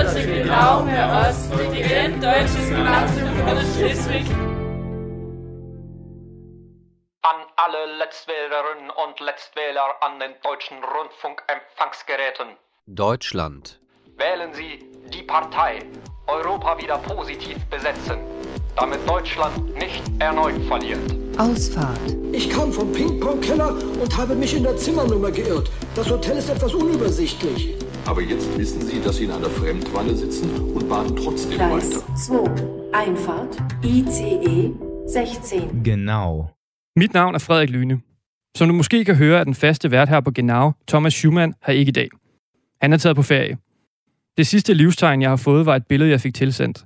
Genau med os, DGN Deutsches Gymnasium Schleswig. An alle Letztwählerinnen und Letztwähler an den deutschen Rundfunkempfangsgeräten. Deutschland. Wählen Sie die Partei Europa wieder positiv besetzen, damit Deutschland nicht erneut verliert. Ausfahrt. Ich kam vom Ping-Pong-Keller und habe mich in der Zimmernummer geirrt. Das Hotel ist etwas unübersichtlich. Aber jetzt wissen Sie, dass Sie in einer Fremdwanne sitzen und bahnen trotzdem Gleis weiter. 2. Einfahrt. ICE 16. Genau. Mit navn er Frederik Lyne. Som du måske kan høre, er den faste vært her på Genau, Thomas Schumann, her ikke i dag. Han er taget på ferie. Det sidste livstegn, jeg har fået, var et billede, jeg fik tilsendt.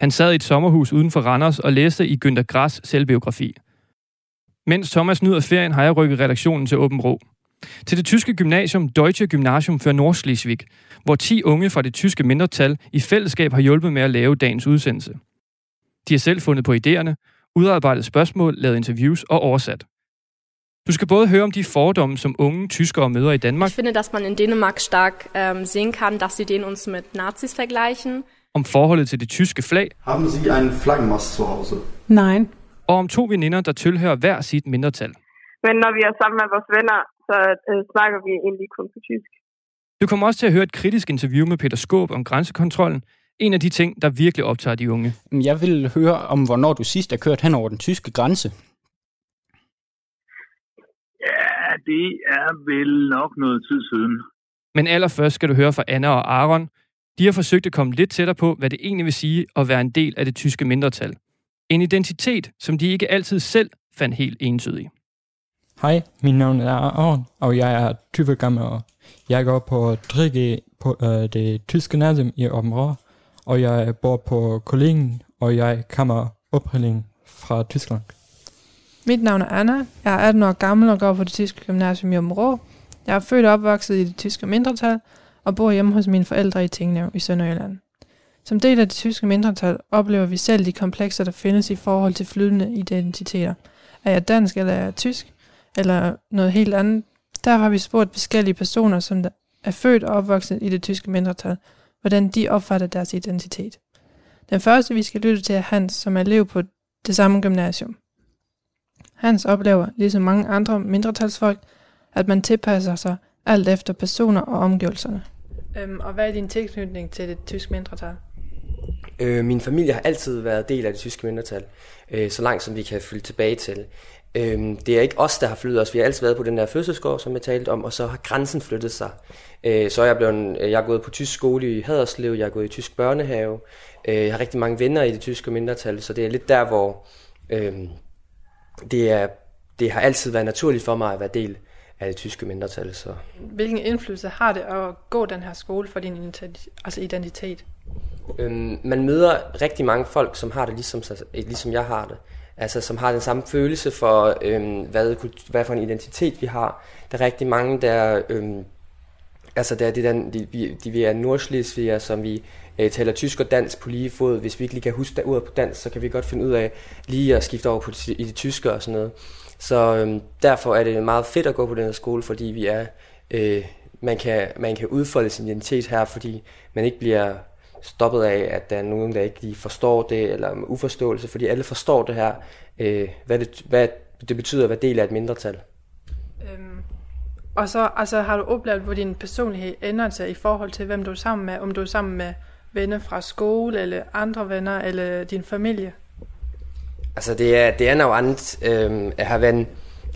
Han sad i et sommerhus uden for Randers og læste i Günther Grass selvbiografi. Mens Thomas nyder ferien, har jeg rykket redaktionen til Åben Rå. Til det tyske gymnasium Deutsche Gymnasium für Nordschleswig, hvor 10 unge fra det tyske mindretal i fællesskab har hjulpet med at lave dagens udsendelse. De har selv fundet på idéerne, udarbejdet spørgsmål, lavet interviews og oversat. Du skal både høre om de fordomme, som unge tyskere møder i Danmark, Ich finde, dass man in Dänemark stark ähm, sehen kann, dass sie den uns mit Nazis vergleichen. om forholdet til det tyske flag, Haben Sie einen Flaggenmast zu Hause? Nein. og om to veninder, der tilhører hver sit mindretal. Men når vi er sammen med vores venner, så øh, snakker vi egentlig kun på tysk. Du kommer også til at høre et kritisk interview med Peter Skåb om grænsekontrollen, en af de ting, der virkelig optager de unge. Jeg vil høre om, hvornår du sidst er kørt hen over den tyske grænse. Ja, det er vel nok noget tid siden. Men allerførst skal du høre fra Anna og Aaron. De har forsøgt at komme lidt tættere på, hvad det egentlig vil sige at være en del af det tyske mindretal. En identitet, som de ikke altid selv fandt helt entydig. Hej, mit navn er Aron, og jeg er 20 gammel. og Jeg går på 3G på øh, det tyske gymnasium i Åbenrå, og jeg bor på Kollegen, og jeg kommer oprindeligt fra Tyskland. Mit navn er Anna. Jeg er 18 år gammel og går på det tyske gymnasium i Åbenrå. Jeg er født og opvokset i det tyske mindretal og bor hjemme hos mine forældre i Tinglev i Sønderjylland. Som del af det tyske mindretal oplever vi selv de komplekser, der findes i forhold til flydende identiteter. Er jeg dansk, eller er jeg tysk, eller noget helt andet? Der har vi spurgt forskellige personer, som er født og opvokset i det tyske mindretal, hvordan de opfatter deres identitet. Den første, vi skal lytte til, er Hans, som er elev på det samme gymnasium. Hans oplever, ligesom mange andre mindretalsfolk, at man tilpasser sig alt efter personer og omgivelserne. Øhm, og hvad er din tilknytning til det tyske mindretal? Øh, min familie har altid været del af det tyske mindretal, øh, så langt som vi kan følge tilbage til. Øh, det er ikke os, der har flyttet os. Vi har altid været på den der fødselsgård, som jeg talte om, og så har grænsen flyttet sig. Øh, så er jeg, blevet, jeg er gået på tysk skole i Haderslev, jeg er gået i tysk børnehave. Øh, jeg har rigtig mange venner i det tyske mindretal, så det er lidt der, hvor øh, det, er, det har altid været naturligt for mig at være del af det tyske mindretal. Så. Hvilken indflydelse har det at gå den her skole for din identitet? Altså identitet? Øhm, man møder rigtig mange folk, som har det ligesom, ligesom jeg har det. Altså som har den samme følelse for, øhm, hvad, hvad for en identitet vi har. Der er rigtig mange, der... Øhm, altså der er det der, de, vi- de, vi er nordslesviger, som vi øh, taler tysk og dansk på lige fod. Hvis vi ikke lige kan huske ordet på dansk, så kan vi godt finde ud af lige at skifte over på det, i det tyske og sådan noget. Så øhm, derfor er det meget fedt at gå på den her skole, fordi vi er, øh, man, kan, man kan udfolde sin identitet her, fordi man ikke bliver stoppet af, at der er nogen, der ikke lige forstår det, eller med uforståelse, fordi alle forstår det her, øh, hvad, det, hvad det betyder at være del af et mindretal. Øhm, og så altså, har du oplevet, hvor din personlighed ændrer sig i forhold til, hvem du er sammen med? Om du er sammen med venner fra skole, eller andre venner, eller din familie? Altså det er, det er noget andet. Øhm, jeg har været,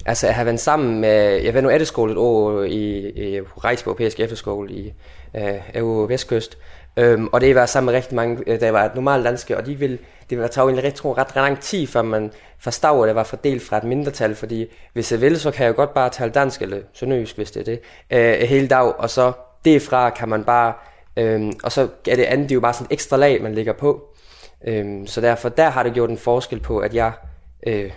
altså jeg har været sammen med, jeg været nu efterskole et år i, i Rejs på Europæisk Efterskole i øh, EU Vestkyst. Øhm, og det var sammen med rigtig mange, øh, der var normalt danske, og de vil, det var tage en ret, ret, ret lang tid, før man forstod, at det var fordelt fra et mindretal, fordi hvis jeg vil, så kan jeg godt bare tale dansk, eller sønderjysk, hvis det er det, øh, hele dag, og så derfra kan man bare, øh, og så er det andet, det er jo bare sådan et ekstra lag, man lægger på. Øhm, så derfor, der har det gjort en forskel på, at jeg, øh,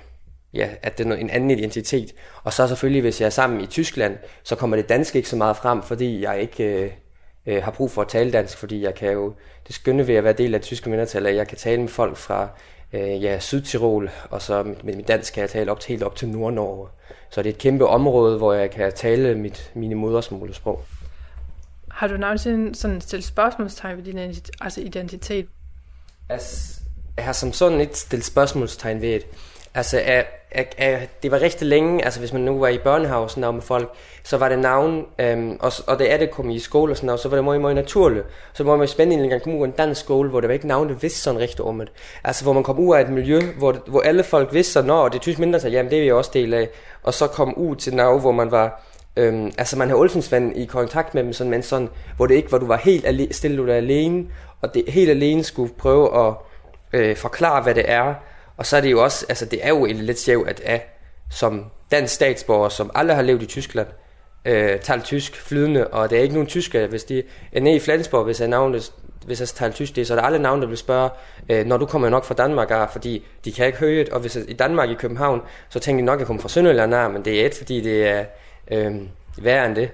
ja, at det er en anden identitet. Og så selvfølgelig, hvis jeg er sammen i Tyskland, så kommer det danske ikke så meget frem, fordi jeg ikke øh, øh, har brug for at tale dansk, fordi jeg kan jo, det skønne ved at være del af det tyske mindretal, at jeg kan tale med folk fra øh, ja, Sydtirol, og så med, mit dansk kan jeg tale op til, helt op til Nord-Norge. Så det er et kæmpe område, hvor jeg kan tale mit, mine modersmålesprog. Har du nogensinde sådan stillet spørgsmålstegn ved din altså identitet? Altså, jeg har som sådan ikke stillet spørgsmålstegn ved det. Altså, er, er, er, det var rigtig længe, altså hvis man nu var i børnehave og sådan noget med folk, så var det navn, øhm, og, og det er det kom i skole og sådan noget, så var det meget, meget naturligt. Så var man spændende en gang komme ud af en dansk skole, hvor der var ikke navn, der vidste sådan rigtigt om det. Altså, hvor man kom ud af et miljø, hvor, det, hvor alle folk vidste sådan, og det tysk mindre, så jamen det er vi også del af. Og så kom ud til navn, hvor man var, øhm, altså man havde Olsensvand i kontakt med dem, sådan, men sådan, hvor det ikke hvor du var helt alene, stille, du alene, og det helt alene skulle prøve at øh, forklare, hvad det er, og så er det jo også, altså det er jo en lidt sjov, at af, som dansk statsborger, som aldrig har levet i Tyskland, øh, taler tysk flydende, og der er ikke nogen tysker, hvis de er nede i Flensborg, hvis jeg navnet, hvis jeg taler tysk, det, så er der alle navne, der vil spørge, øh, når du kommer nok fra Danmark, af, fordi de kan ikke høre det, og hvis jeg, i Danmark i København, så tænker de nok, at jeg kommer fra Sønderjylland, er, men det er et, fordi det er øh, værre end det.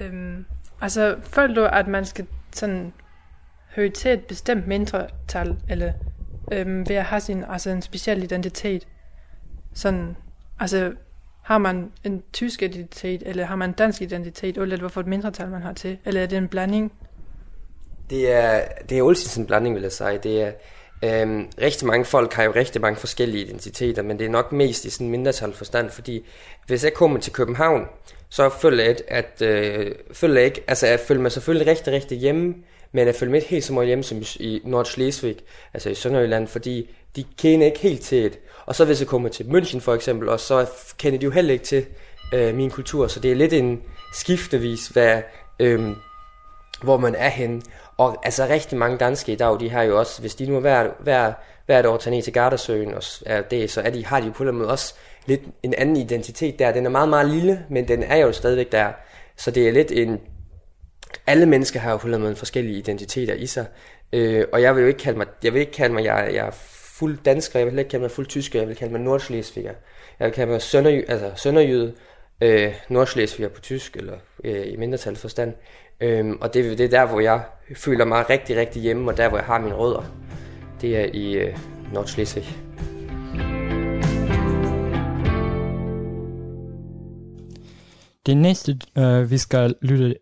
Øhm, altså, føler du, at man skal sådan høre til et bestemt mindretal, eller øhm, ved at have sin, altså en speciel identitet? Sådan, altså, har man en tysk identitet, eller har man en dansk identitet, eller hvorfor et mindretal man har til? Eller er det en blanding? Det er, det er altid en blanding, vil jeg sige. Det er, øhm, rigtig mange folk har jo rigtig mange forskellige identiteter, men det er nok mest i sådan en mindretal forstand, fordi hvis jeg kommer til København, så føler jeg, at øh, føler jeg ikke, altså jeg føler mig selvfølgelig rigtig, rigtig hjemme, men jeg føler mig ikke helt så meget hjemme som i Nordschleswig, altså i Sønderjylland, fordi de kender ikke helt til det. Og så hvis jeg kommer til München for eksempel, og så kender de jo heller ikke til øh, min kultur, så det er lidt en skiftevis, hvad, øh, hvor man er henne. Og altså rigtig mange danske i dag, de har jo også, hvis de nu er hver, hver, hvert år tager ned til Gardasøen, og er det, så er de, har de jo på en måde også lidt en anden identitet der. Den er meget, meget lille, men den er jo stadigvæk der. Så det er lidt en... Alle mennesker har jo på en forskellige identiteter i sig. Øh, og jeg vil jo ikke kalde mig, jeg vil ikke kalde mig, jeg, jeg er fuld dansker, jeg vil ikke kalde mig fuld tysker, jeg vil kalde mig nordschleswiger. Jeg vil kalde mig sønderjy, altså sønderjyde, øh, nordschleswiger på tysk, eller øh, i mindretal forstand. Øh, og det, det er der, hvor jeg føler mig rigtig, rigtig hjemme, og der, hvor jeg har mine rødder. Det er i øh, Nordschleswig. Det næste, øh, vi skal lytte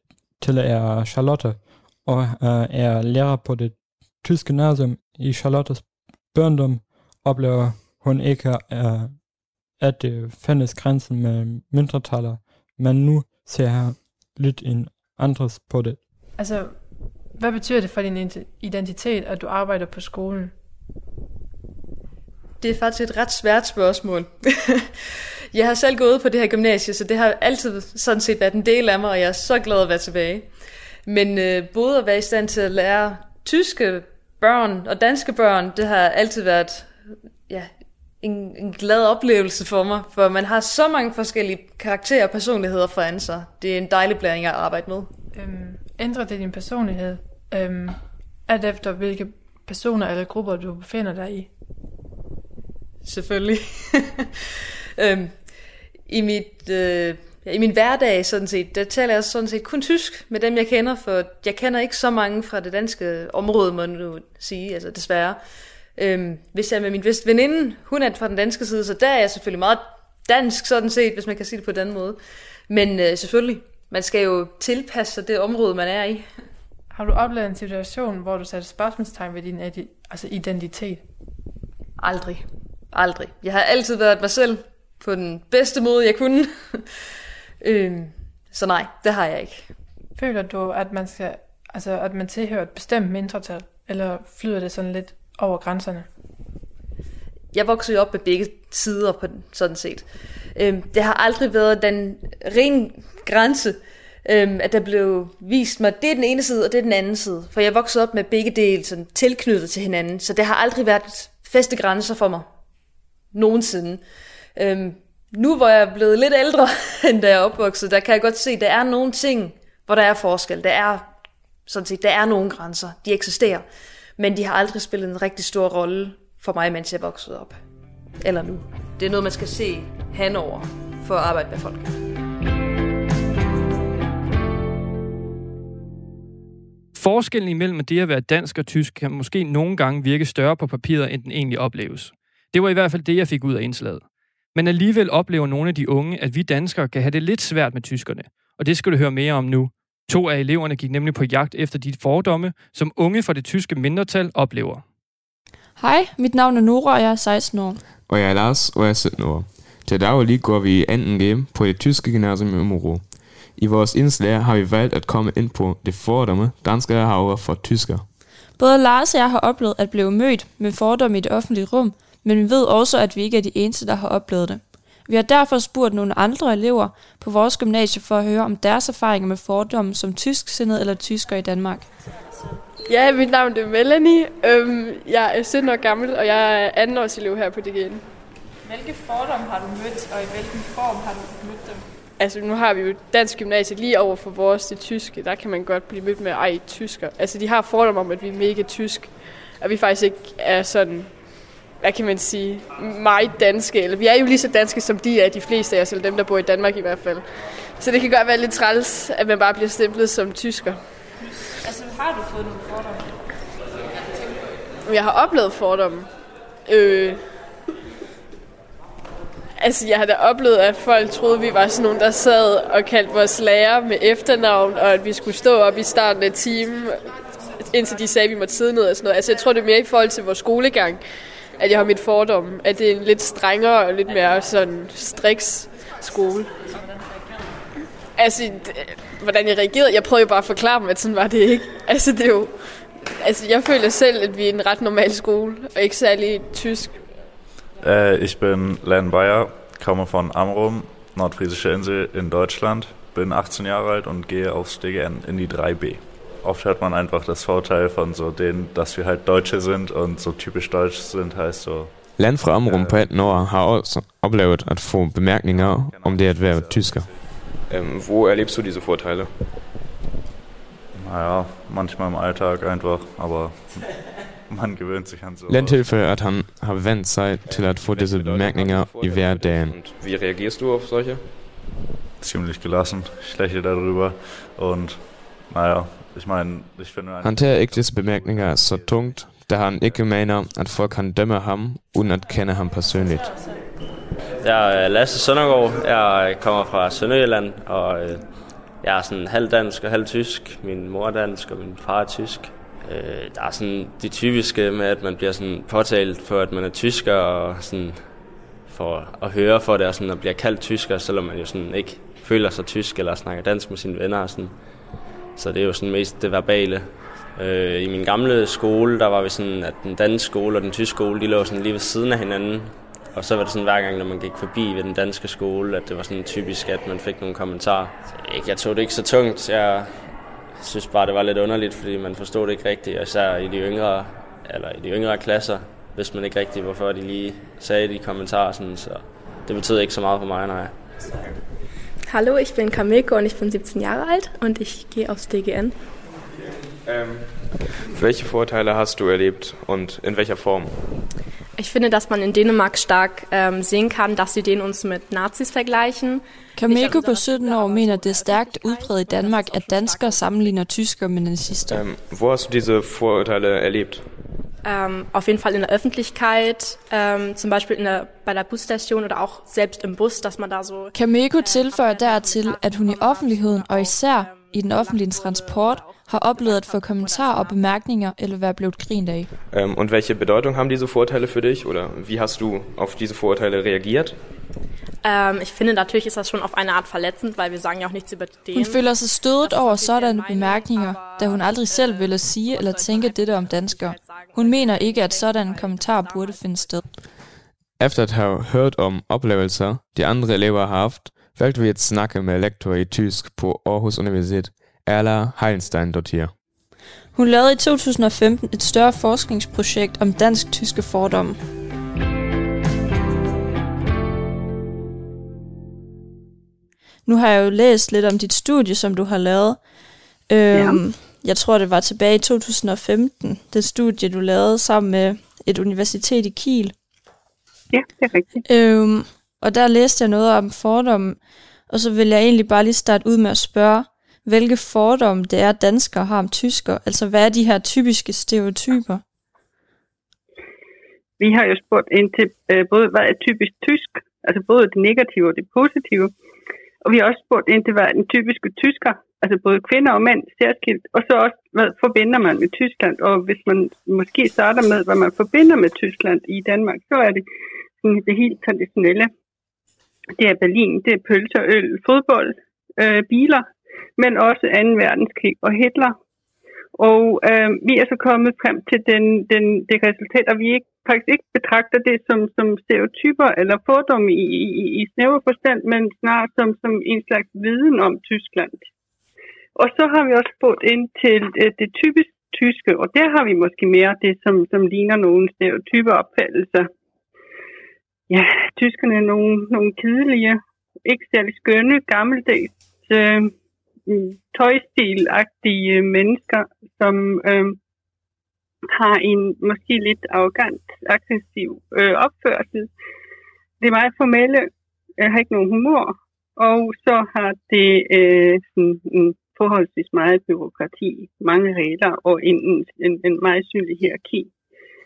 til, er Charlotte, og øh, er lærer på det tyske gymnasium i Charlottes børndom, oplever hun ikke, øh, at det findes grænsen med mindretaler, men nu ser jeg lidt en andres på det. Altså, hvad betyder det for din identitet, at du arbejder på skolen? Det er faktisk et ret svært spørgsmål. jeg har selv gået på det her gymnasie, så det har altid sådan set været en del af mig, og jeg er så glad at være tilbage. Men øh, både at være i stand til at lære tyske børn og danske børn, det har altid været ja, en, en glad oplevelse for mig, for man har så mange forskellige karakterer og personligheder for sig. Det er en dejlig blanding at arbejde med. Øhm, ændrer det din personlighed, øhm, alt efter hvilke personer eller grupper du befinder dig i? Selvfølgelig. øhm, I mit... Øh, i min hverdag sådan set, der taler jeg sådan set kun tysk med dem, jeg kender, for jeg kender ikke så mange fra det danske område, må man nu sige, altså desværre. Øhm, hvis jeg er med min bedste veninde, hun er fra den danske side, så der er jeg selvfølgelig meget dansk sådan set, hvis man kan sige det på den måde. Men øh, selvfølgelig, man skal jo tilpasse sig det område, man er i. Har du oplevet en situation, hvor du satte spørgsmålstegn ved din altså identitet? Aldrig. Aldrig. Jeg har altid været mig selv på den bedste måde, jeg kunne. øhm, så nej, det har jeg ikke. Føler du, at man skal, altså at man tilhører et bestemt mindretal, eller flyder det sådan lidt over grænserne? Jeg voksede op med begge sider på den, sådan set. Øhm, det har aldrig været den ren grænse, øhm, at der blev vist mig, det er den ene side, og det er den anden side. For jeg voksede op med begge dele sådan, tilknyttet til hinanden, så det har aldrig været feste grænser for mig. Nogensinde. Øhm, nu hvor jeg er blevet lidt ældre, end da jeg opvoksede, opvokset, der kan jeg godt se, at der er nogle ting, hvor der er forskel. Der er, sådan set, der er nogle grænser. De eksisterer. Men de har aldrig spillet en rigtig stor rolle for mig, mens jeg voksede op. Eller nu. Det er noget, man skal se henover for at arbejde med folk. Forskellen imellem det at være dansk og tysk kan måske nogle gange virke større på papiret, end den egentlig opleves. Det var i hvert fald det, jeg fik ud af indslaget. Men alligevel oplever nogle af de unge, at vi danskere kan have det lidt svært med tyskerne. Og det skal du høre mere om nu. To af eleverne gik nemlig på jagt efter de fordomme, som unge fra det tyske mindretal oplever. Hej, mit navn er Nora, og jeg er 16 år. Og jeg er Lars, og jeg er 17 år. Til daglig går vi i 2G på det tyske gymnasium i Umro. I vores indslag har vi valgt at komme ind på det fordomme, danskere har over for tysker. Både Lars og jeg har oplevet at blive mødt med fordomme i det offentlige rum, men vi ved også, at vi ikke er de eneste, der har oplevet det. Vi har derfor spurgt nogle andre elever på vores gymnasie for at høre om deres erfaringer med fordomme som tysksindet eller tysker i Danmark. Ja, mit navn er Melanie. Øhm, jeg er 17 år gammel, og jeg er anden års elev her på DGN. Hvilke fordomme har du mødt, og i hvilken form har du mødt dem? Altså, nu har vi jo dansk gymnasie lige over for vores, det tyske. Der kan man godt blive mødt med, ej, tysker. Altså, de har fordomme om, at vi er mega tysk. Og vi faktisk ikke er sådan, hvad kan man sige, meget danske. Eller vi er jo lige så danske, som de er, de fleste af os, eller dem, der bor i Danmark i hvert fald. Så det kan godt være lidt træls, at man bare bliver stemplet som tysker. Altså, har du fået nogle fordomme? Jeg har oplevet fordomme. Øh, altså, jeg har da oplevet, at folk troede, vi var sådan nogle, der sad og kaldte vores lærer med efternavn, og at vi skulle stå op i starten af timen, indtil de sagde, at vi måtte sidde ned og sådan noget. Altså, jeg tror, det er mere i forhold til vores skolegang, at jeg har mit fordom, at det er en lidt strengere og lidt mere sådan striks skole. Altså, det- hvordan jeg reagerede, jeg prøvede jo bare at forklare dem, at sådan var det ikke. Altså, det er jo... Altså, jeg føler selv, at vi er en ret normal skole, og ikke særlig tysk. Äh, ich bin Len Bayer, komme von Amrum, Nordfriesische Insel in Deutschland, bin 18 Jahre alt und gehe aufs DGN in die 3B. Oft hört man einfach das Vorteil von so denen, dass wir halt Deutsche sind und so typisch deutsch sind, heißt so. Land fra Amrum på 18 år har også oplevet at få bemærkninger om det at være tysker. Ähm, wo erlebst du diese Vorteile? Naja, manchmal im Alltag einfach, aber man gewöhnt sich an so. Land tilføjer, at han har vendt sig til at få disse bemærkninger i hverdagen. Wie reagierst du auf solche? Ziemlich gelassen. Ich lächle darüber und naja, ich meine, ich finde Han tager ikke disse bemærkninger så tungt, da han ikke mener, at folk kan dømme ham, uden at kende ham personligt. Jeg er Lasse Søndergaard. Jeg kommer fra Sønderjylland, og øh, jeg er sådan halv dansk og halv tysk. Min mor er dansk, og min far er tysk. Øh, der er sådan de typiske med, at man bliver sådan påtalt for, at man er tysker, og sådan for at høre for det, og sådan at blive kaldt tysker, selvom man jo sådan ikke føler sig tysk, eller snakker dansk med sine venner. Og sådan. Så det er jo sådan mest det verbale. Øh, I min gamle skole, der var vi sådan, at den danske skole og den tyske skole, de lå sådan lige ved siden af hinanden. Og så var det sådan hver gang, når man gik forbi ved den danske skole, at det var sådan typisk, at man fik nogle kommentarer. Så ikke- jeg tog det ikke så tungt. Jeg synes bare, det var lidt underligt, fordi man forstod det ikke rigtigt. Og især i de yngre, eller i de yngre klasser, hvis man ikke rigtigt, hvorfor de lige sagde de kommentarer. Sådan, så det betød ikke så meget for mig, nej. Hallo, ich bin Kameko und ich bin 17 Jahre alt und ich gehe aufs DGN. Ähm, welche Vorteile hast du erlebt und in welcher Form? Ich finde, dass man in Dänemark stark ähm, sehen kann, dass sie den uns mit Nazis vergleichen. Kameko på 17 år mener, det er stærkt udbredt i Danmark, at danskere sammenligner tyskere med nazister. Ähm, wo hast du diese Vorurteile erlebt? Ähm, auf jeden Fall in der Öffentlichkeit, ähm, zum Beispiel in der, bei der Busstation oder auch selbst im Bus, dass man da so... Kameko tilføjer dertil, at hun i offentligheden og især i den offentlige transport har oplevet at få kommentarer og bemærkninger eller være blevet grint af. Ähm, und welche Bedeutung haben diese Vorurteile für dich oder wie hast du auf diese Vorurteile reagiert? Ähm, ich finde, natürlich ist das schon auf eine Art verletzend, weil wir sagen ja auch nichts über den. Hun føler sig stødet over sådanne bemærkninger, da hun aldrig selv ville sige eller tænke dette om danskere. Hun mener ikke, at sådanne kommentarer burde finde sted. Efter at have hørt om oplevelser, de andre elever har haft, valgte vi at snakke med lektor i tysk på Aarhus Universitet, Erla Heilenstein-Dottir. Hun lavede i 2015 et større forskningsprojekt om dansk-tyske fordomme. Nu har jeg jo læst lidt om dit studie, som du har lavet. Øhm, Jeg tror, det var tilbage i 2015, det studie, du lavede sammen med et universitet i Kiel. Ja, det er rigtigt. Øhm, og der læste jeg noget om fordomme, og så vil jeg egentlig bare lige starte ud med at spørge, hvilke fordomme det er, danskere har om tysker. Altså, hvad er de her typiske stereotyper? Vi har jo spurgt ind til øh, både, hvad er typisk tysk, altså både det negative og det positive. Og vi har også spurgt ind til, hvad den typiske tysker, altså både kvinder og mænd særskilt, og så også, hvad forbinder man med Tyskland, og hvis man måske starter med, hvad man forbinder med Tyskland i Danmark, så er det sådan det helt traditionelle. Det er Berlin, det er pølser, øl, fodbold, øh, biler, men også 2. verdenskrig og Hitler. Og øh, vi er så kommet frem til den, den, det resultat, at vi ikke, faktisk ikke betragter det som, som stereotyper eller fordomme i, i, i snæver forstand, men snarere som, som en slags viden om Tyskland. Og så har vi også spurgt ind til øh, det typisk tyske, og der har vi måske mere det, som, som ligner nogle stereotype opfattelser. Ja, tyskerne er nogle, nogle kedelige, ikke særlig skønne, gammeldags, øh, mm, tøjstilagtige mennesker, som øh, har en måske lidt arrogant, aggressiv øh, opførsel. Det er meget formelle, jeg har ikke nogen humor, og så har det øh, sådan en forholdsvis meget byråkrati, mange regler og en, en, en meget synlig hierarki.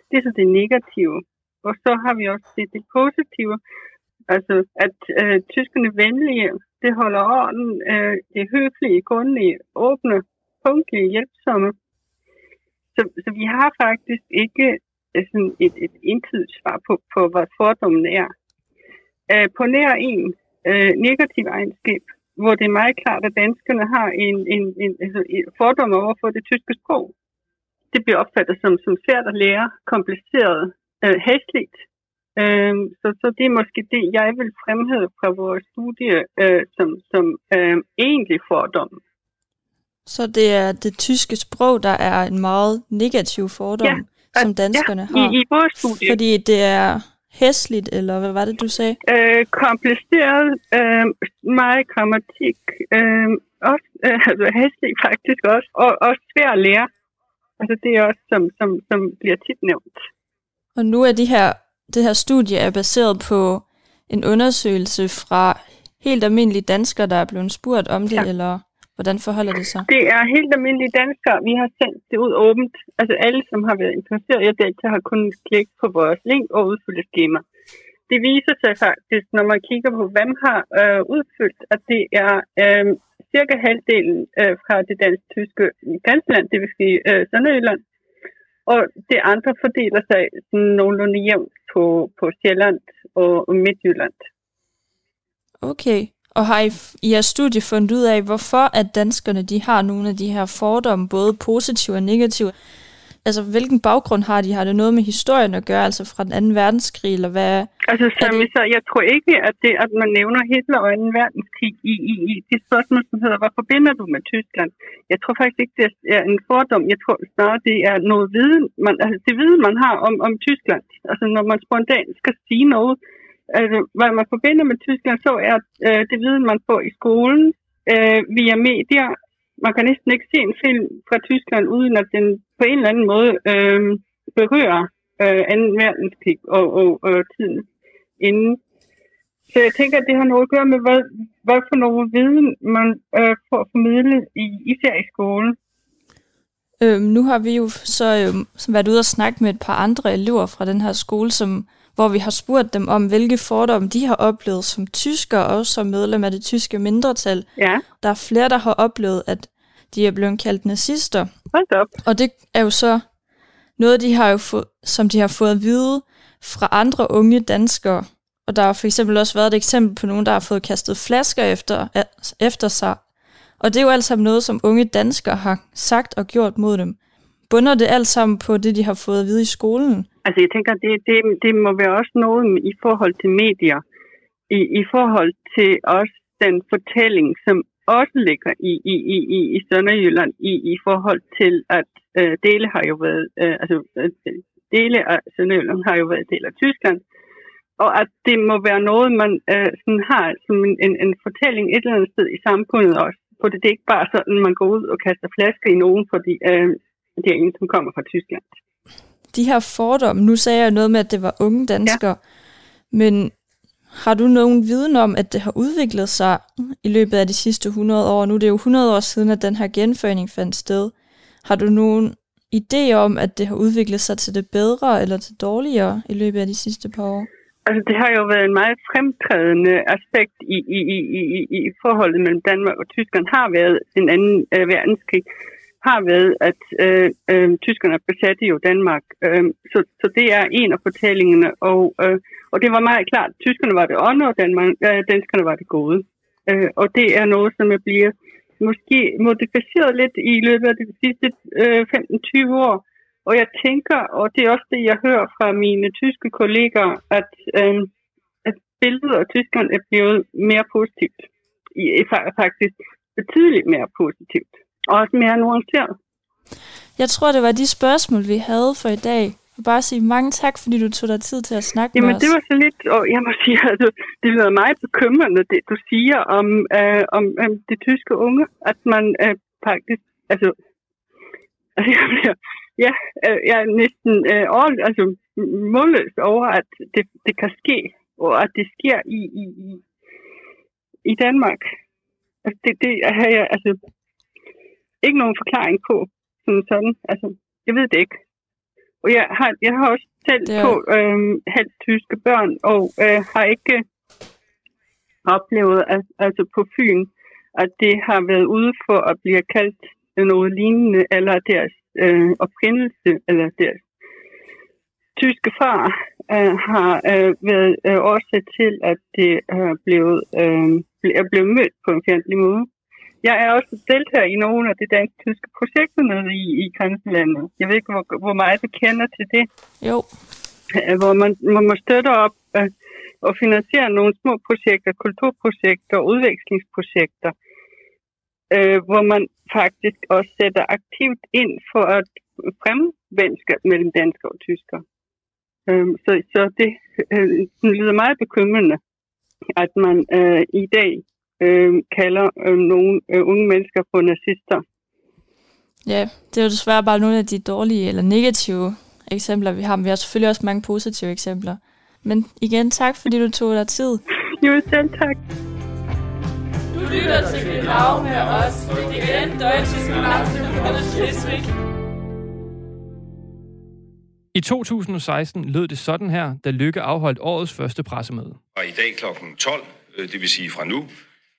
Det er så det negative. Og så har vi også det, det positive, altså at øh, tyskerne venlige, det holder orden, øh, det er høflige, grundige, åbne, punktlige, hjælpsomme. Så, så vi har faktisk ikke øh, sådan et, et entydigt svar på, på, hvad fordommen er. Øh, på nær en øh, negativ egenskab, hvor det er meget klart, at danskerne har en, en, en, altså, en fordom over for det tyske sprog. Det bliver opfattet som, som svært at lære, kompliceret, øh, hæsligt. Øh, så, så det er måske det, jeg vil fremhæve fra vores studie øh, som, som øh, egentlig fordom. Så det er det tyske sprog, der er en meget negativ fordom, ja, som danskerne ja, har? i, i vores studie. Fordi det er hæsligt, eller hvad var det, du sagde? Øh, kompliceret, øh, meget grammatik, øh, også, øh, altså hæsligt faktisk også, og, og svært at lære. Altså det er også, som, som, som bliver tit nævnt. Og nu er de her, det her studie er baseret på en undersøgelse fra helt almindelige danskere, der er blevet spurgt om det, ja. eller hvordan forholder det sig? Det er helt almindelige danskere. Vi har sendt det ud åbent. Altså alle, som har været interesseret i at deltage, har kunnet klikke på vores link og udfylde skema. Det viser sig faktisk, når man kigger på, hvem har øh, udfyldt, at det er øh, cirka halvdelen øh, fra det dansk-tyske grænseland, det vil sige øh, Sønderjylland, og det andre fordeler sig sådan nogenlunde jævnt på, på Sjælland og Midtjylland. Okay. Og har I i jeres studie fundet ud af, hvorfor at danskerne de har nogle af de her fordomme, både positive og negative? Altså, hvilken baggrund har de? Har det noget med historien at gøre, altså fra den 2. verdenskrig, eller hvad? Altså, som det... så, jeg tror ikke, at det, at man nævner Hitler og 2. verdenskrig i, i, i det spørgsmål, som hedder, hvad forbinder du med Tyskland? Jeg tror faktisk ikke, det er en fordom. Jeg tror snarere, det er noget viden, man, altså det viden, man har om, om Tyskland. Altså, når man spontant skal sige noget, altså, hvad man forbinder med Tyskland, så er øh, det viden, man får i skolen, øh, via medier. Man kan næsten ikke se en film fra Tyskland, uden at den på en eller anden måde øh, berører øh, 2. verdenskrig og, og, og tiden inden. Så jeg tænker, at det har noget at gøre med, hvad, hvad for noget viden man øh, får formidlet, i, især i skolen. Øhm, nu har vi jo så øhm, været ude og snakke med et par andre elever fra den her skole, som hvor vi har spurgt dem om, hvilke fordomme de har oplevet som tyskere, og som medlem af det tyske mindretal. Ja. Der er flere, der har oplevet, at de er blevet kaldt nazister. Hold op. Og det er jo så noget, de har jo fået, som de har fået at vide fra andre unge danskere. Og der har for eksempel også været et eksempel på nogen, der har fået kastet flasker efter, efter sig. Og det er jo alt sammen noget, som unge danskere har sagt og gjort mod dem. Bunder det alt sammen på det, de har fået at vide i skolen? Altså jeg tænker, det, det, det må være også noget i forhold til medier, i, i forhold til også den fortælling, som også ligger i, i, i, i, i Sønderjylland, i, i forhold til, at øh, dele har jo været, øh, altså øh, dele af Sønderjylland har jo været del af Tyskland, og at det må være noget, man øh, sådan har som en, en, en fortælling et eller andet sted i samfundet også. For det, det er ikke bare sådan, at man går ud og kaster flasker i nogen, fordi øh, det er en, som kommer fra Tyskland de her fordomme, nu sagde jeg noget med, at det var unge danskere, ja. men har du nogen viden om, at det har udviklet sig i løbet af de sidste 100 år? Nu er det jo 100 år siden, at den her genforening fandt sted. Har du nogen idé om, at det har udviklet sig til det bedre eller til dårligere i løbet af de sidste par år? Altså, det har jo været en meget fremtrædende aspekt i, i, i, i, i forholdet mellem Danmark og Tyskland, har været en anden øh, verdenskrig, har ved, at øh, øh, tyskerne besatte jo Danmark. Øh, så, så det er en af fortællingerne, og, øh, og det var meget klart, at tyskerne var det ånde, og Danmark, øh, danskerne var det gode. Øh, og det er noget, som jeg bliver måske modificeret lidt i løbet af de sidste øh, 15-20 år, og jeg tænker, og det er også det, jeg hører fra mine tyske kolleger, at, øh, at billedet af tyskerne er blevet mere positivt. I, faktisk betydeligt mere positivt. Og også mere nuanceret. Jeg tror, det var de spørgsmål, vi havde for i dag. Jeg vil bare sige mange tak, fordi du tog dig tid til at snakke Jamen, med os. det var så lidt, og jeg må sige, altså, det lyder meget bekymrende, det du siger om, øh, om øh, de tyske unge, at man øh, faktisk, altså, altså jeg bliver, ja, øh, jeg er næsten øh, ordentligt, altså målløs over, at det, det kan ske, og at det sker i, i, i, i Danmark. Altså, det, det har jeg altså ikke nogen forklaring på, som sådan. Altså, jeg ved det ikke. Og jeg har, jeg har også selv Det er- to øh, halvt tyske børn, og øh, har ikke oplevet, at, altså på Fyn, at det har været ude for at blive kaldt noget lignende, eller deres øh, oprindelse, eller deres tyske far øh, har øh, været øh, årsag til, at det er blevet, øh, er blevet mødt på en fjendtlig måde. Jeg er også deltager i nogle af de dansk-tyske projekter nede i, i grænselandet. Jeg ved ikke, hvor, hvor meget du kender til det. Jo. Øh, Hvor man, man støtter op øh, og finansierer nogle små projekter, kulturprojekter og udvekslingsprojekter, øh, hvor man faktisk også sætter aktivt ind for at fremme venskab mellem danskere og tyskere. Øh, så, så det øh, lyder meget bekymrende, at man øh, i dag øh, kalder øh, nogle øh, unge mennesker for nazister. Ja, det er jo desværre bare nogle af de dårlige eller negative eksempler, vi har. Men vi har selvfølgelig også mange positive eksempler. Men igen, tak fordi du tog dig tid. Jo, selv tak. Du lytter til Genau med os, DGN Deutsches Gymnasium Schleswig. I 2016 lød det sådan her, da Lykke afholdt årets første pressemøde. Og i dag kl. 12, øh, det vil sige fra nu,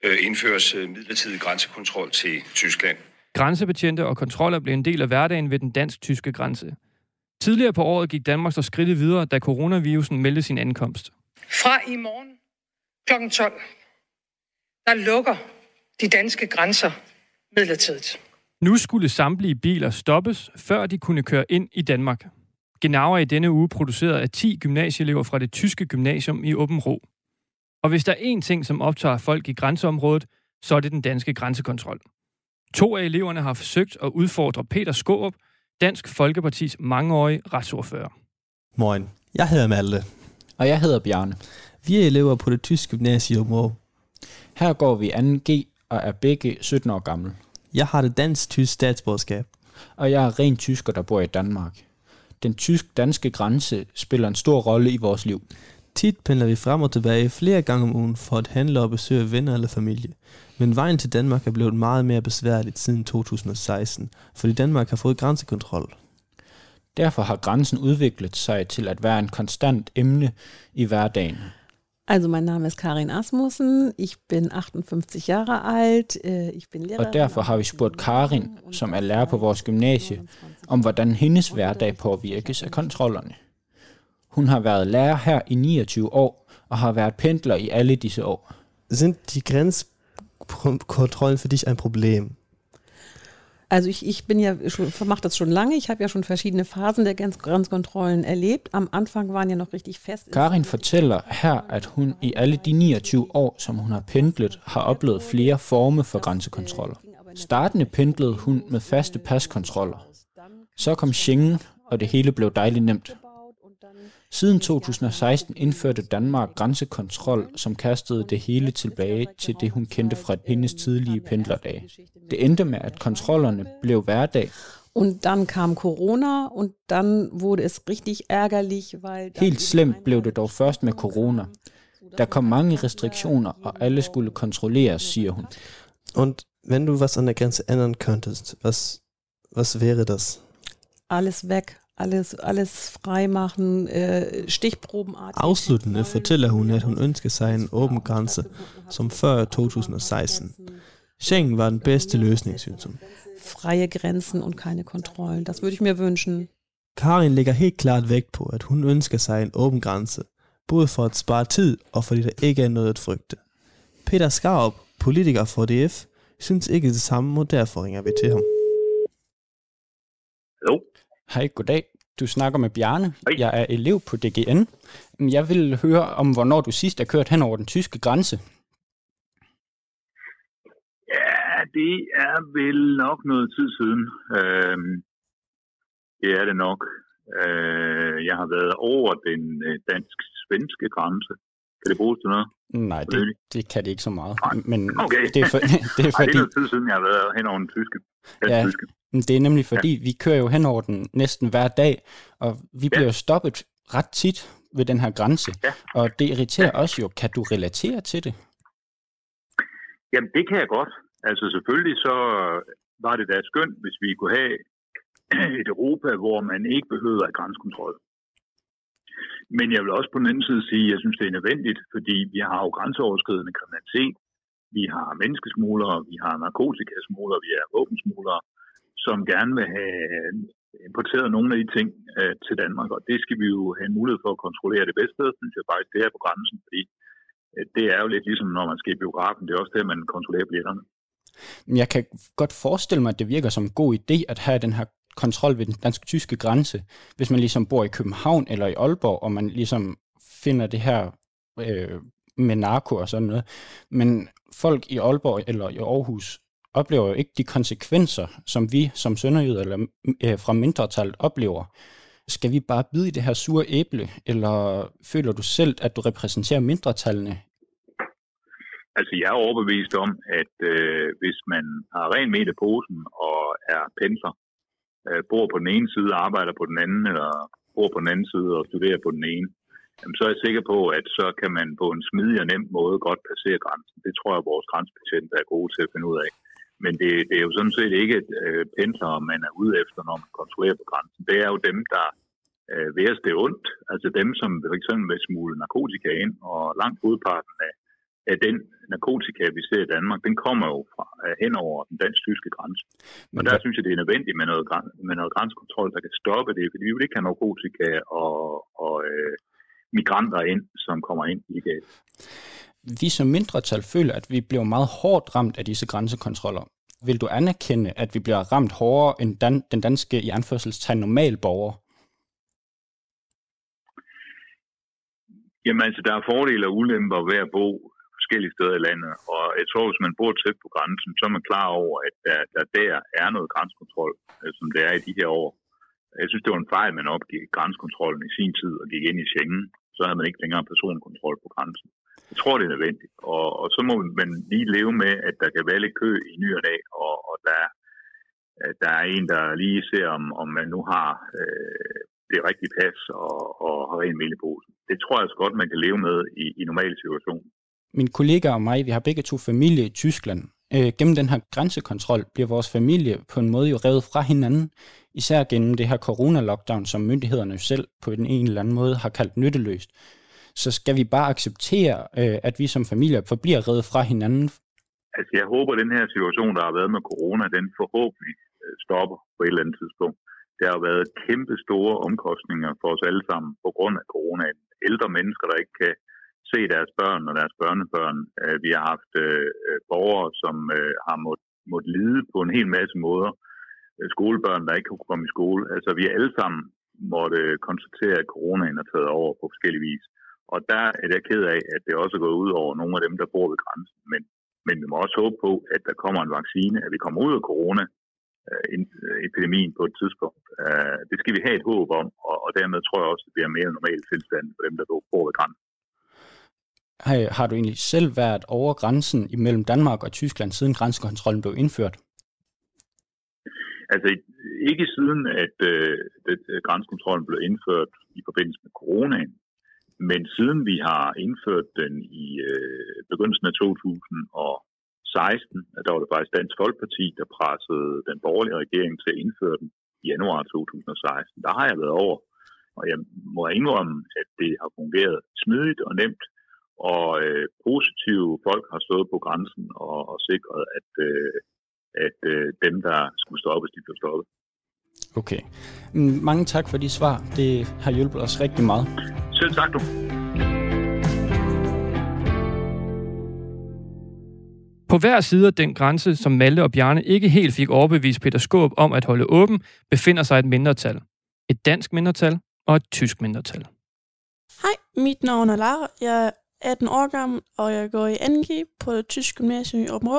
indføres øh, midlertidig grænsekontrol til Tyskland. Grænsebetjente og kontroller blev en del af hverdagen ved den dansk-tyske grænse. Tidligere på året gik Danmark så skridtet videre, da coronavirusen meldte sin ankomst. Fra i morgen kl. 12, der lukker de danske grænser midlertidigt. Nu skulle samtlige biler stoppes, før de kunne køre ind i Danmark. Genau er i denne uge produceret af 10 gymnasieelever fra det tyske gymnasium i Åben Rå. Og hvis der er én ting, som optager folk i grænseområdet, så er det den danske grænsekontrol. To af eleverne har forsøgt at udfordre Peter Skårup, Dansk Folkepartis mangeårige retsordfører. Moin, jeg hedder Malte. Og jeg hedder Bjarne. Vi er elever på det tyske gymnasium og Her går vi 2G og er begge 17 år gamle. Jeg har det dansk-tysk statsborgerskab. Og jeg er ren tysker, der bor i Danmark. Den tysk-danske grænse spiller en stor rolle i vores liv. Tit pendler vi frem og tilbage flere gange om ugen for at handle og besøge venner eller familie. Men vejen til Danmark er blevet meget mere besværligt siden 2016, fordi Danmark har fået grænsekontrol. Derfor har grænsen udviklet sig til at være en konstant emne i hverdagen. Also mein Name ist Karin Asmussen, ich bin 58 Jahre alt, ich bin Lehrerin. Og derfor har vi spurgt Karin, som er lærer på vores gymnasie, om hvordan hendes hverdag påvirkes af kontrollerne. Hun har været lærer her i 29 år og har været pendler i alle disse år. Sind die Grenzkontrollen für dich ein Problem? Also ich, ich bin ja schon, mache das schon lange, ich habe ja schon verschiedene Phasen der Grenz Grenzkontrollen erlebt. Am Anfang waren ja noch richtig fest. Karin fortæller her, at hun i alle de 29 år, som hun har pendlet, har oplevet flere former for grænsekontroller. Startende pendlede hun med faste paskontroller. Så kom Schengen, og det hele blev dejligt nemt. Siden 2016 indførte Danmark grænsekontrol, som kastede det hele tilbage til det, hun kendte fra hendes tidlige pendlerdage. Det endte med, at kontrollerne blev hverdag. Und dann kam Corona und dann wurde es richtig ärgerlich, weil... Helt slemt blev det dog først med corona. Der kom mange restriktioner, og alle skulle kontrolleres, siger hun. Und wenn du was an der Grenze ändern könntest, was, was wäre das? Alles weg. Alles, alles freimachen, äh, stichprobenartig. Afsluttende fortæller hun, at hun ønsker sig en åben grænse, som før 2016. Schengen var den bedste løsning, synes hun. Freie Grenzen und keine Kontrollen. Das würde ich mir wünschen. Karin lægger helt klart vægt på, at hun ønsker sig en åben grænse, både for at spare tid og fordi der ikke er noget at frygte. Peter Skarup, politiker for DF, synes ikke det samme, og derfor ringer vi til ham. Hallo. Hej, goddag. Du snakker med Bjarne. Hej. Jeg er elev på DGN. Jeg vil høre om, hvornår du sidst er kørt hen over den tyske grænse. Ja, det er vel nok noget tid siden. Øhm, det er det nok. Øh, jeg har været over den øh, dansk-svenske grænse. Kan det bruges til noget? Nej, det, det kan det ikke så meget. Nej. Men Okay. det er, for, det er Ej, fordi... det er tid siden, jeg har været hen over den tyske. Den Ja, tyske. det er nemlig fordi, ja. vi kører jo hen over den næsten hver dag, og vi bliver jo stoppet ret tit ved den her grænse. Ja. Og det irriterer os jo. Kan du relatere til det? Jamen, det kan jeg godt. Altså selvfølgelig så var det da skønt, hvis vi kunne have et Europa, hvor man ikke behøvede at grænsekontrol. Men jeg vil også på den anden side sige, at jeg synes, det er nødvendigt, fordi vi har jo grænseoverskridende kriminalitet. Vi har menneskesmuglere, vi har narkotikasmuglere, vi har våbensmuglere, som gerne vil have importeret nogle af de ting øh, til Danmark, og det skal vi jo have mulighed for at kontrollere det bedste synes jeg faktisk, det er på grænsen, fordi øh, det er jo lidt ligesom, når man skal i biografen, det er også der, man kontrollerer billetterne. Men Jeg kan godt forestille mig, at det virker som en god idé at have den her kontrol ved den dansk-tyske grænse, hvis man ligesom bor i København eller i Aalborg, og man ligesom finder det her øh, med narko og sådan noget. Men folk i Aalborg eller i Aarhus oplever jo ikke de konsekvenser, som vi som sønderjyder eller øh, fra mindretallet oplever. Skal vi bare bide i det her sure æble, eller føler du selv, at du repræsenterer mindretallene Altså, jeg er overbevist om, at øh, hvis man har ren med i posen og er pensler, øh, bor på den ene side og arbejder på den anden, eller bor på den anden side og studerer på den ene, jamen, så er jeg sikker på, at så kan man på en smidig og nem måde godt passere grænsen. Det tror jeg, at vores grænsebetjente er gode til at finde ud af. Men det, det er jo sådan set ikke øh, pendlere, man er ude efter, når man kontrollerer på grænsen. Det er jo dem, der øh, værst det ondt. Altså dem, som for eksempel vil smule narkotika ind, og langt hovedparten af, af den narkotika, vi ser i Danmark, den kommer jo fra, øh, hen over den dansk-tyske grænse. Og der synes jeg, det er nødvendigt med noget, med noget grænsekontrol, der kan stoppe det, fordi vi vil ikke have narkotika og, og øh, migranter ind, som kommer ind i det. vi som mindretal føler, at vi bliver meget hårdt ramt af disse grænsekontroller. Vil du anerkende, at vi bliver ramt hårdere end dan- den danske i anførselstegn normal borger? Jamen altså, der er fordele og ulemper ved at bo forskellige steder i landet, og jeg tror, hvis man bor tæt på grænsen, så er man klar over, at der, der, der er noget grænsekontrol, øh, som det er i de her år. Jeg synes, det var en fejl, man opgik grænsekontrollen i sin tid og gik ind i Schengen. Så havde man ikke længere personkontrol på grænsen. Jeg tror, det er nødvendigt. Og, og så må man lige leve med, at der kan være lidt kø i ny og dag, og, og der, øh, der er en, der lige ser, om, om man nu har øh, det rigtige pas og, og har ren mel i posen. Det tror jeg også godt, man kan leve med i, i normale situationer. Min kollega og mig, vi har begge to familie i Tyskland. Øh, gennem den her grænsekontrol bliver vores familie på en måde jo revet fra hinanden, især gennem det her corona-lockdown, som myndighederne selv på en, en eller anden måde har kaldt nytteløst. Så skal vi bare acceptere, øh, at vi som familie forbliver revet fra hinanden. Altså, jeg håber, at den her situation, der har været med corona, den forhåbentlig øh, stopper på et eller andet tidspunkt. Der har været kæmpe store omkostninger for os alle sammen på grund af corona. Ældre mennesker, der ikke kan se deres børn og deres børnebørn. Øh, Vi har haft øh, borgere, som øh, har måttet måtte lide på en hel masse måder. Øh, Skolebørn, der ikke kunne komme i skole. Altså, vi alle sammen måtte øh, konstatere, at coronaen er taget over på forskellige vis. Og der er jeg ked af, at det også er gået ud over nogle af dem, der bor ved grænsen. Men, men vi må også håbe på, at der kommer en vaccine, at vi kommer ud af corona, øh, øh, epidemien på et tidspunkt. Det skal vi have et håb om, og, og dermed tror jeg også, at det bliver mere normal tilstand for dem, der bor ved grænsen. Har, har du egentlig selv været over grænsen imellem Danmark og Tyskland, siden grænsekontrollen blev indført? Altså ikke siden, at øh, det, øh, grænsekontrollen blev indført i forbindelse med coronaen, men siden vi har indført den i øh, begyndelsen af 2016, der var det faktisk Dansk Folkeparti, der pressede den borgerlige regering til at indføre den. i januar 2016. Der har jeg været over, og jeg må indrømme, at det har fungeret smidigt og nemt, og øh, positive folk har stået på grænsen og, og sikret, at, øh, at øh, dem, der skulle stoppes, de blev stoppet. Okay. Mm, Mange tak for de svar. Det har hjulpet os rigtig meget. Selv tak, du. På hver side af den grænse, som Malte og Bjarne ikke helt fik overbevist Peter Skåb om at holde åben, befinder sig et mindretal. Et dansk mindretal og et tysk mindretal. Hej, mit navn er Lara. Jeg er 18 år gammel, og jeg går i 2G på det tyske gymnasium i Åben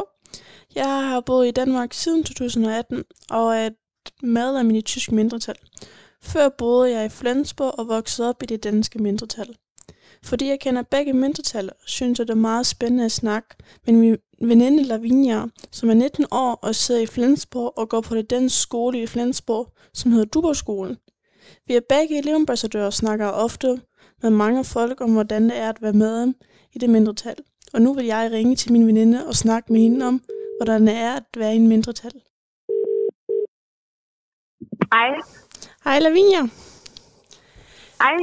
Jeg har boet i Danmark siden 2018, og er et medlem i det tyske mindretal. Før boede jeg i Flensborg og voksede op i det danske mindretal. Fordi jeg kender begge mindretal, synes jeg det er meget spændende at snakke med min veninde Lavinia, som er 19 år og sidder i Flensborg og går på det danske skole i Flensborg, som hedder Duborgskolen. Vi er begge elevambassadører og snakker ofte med mange folk om, hvordan det er at være med i det mindretal. Og nu vil jeg ringe til min veninde og snakke med hende om, hvordan det er at være i en mindretal. Hej. Hej Lavinia. Hej.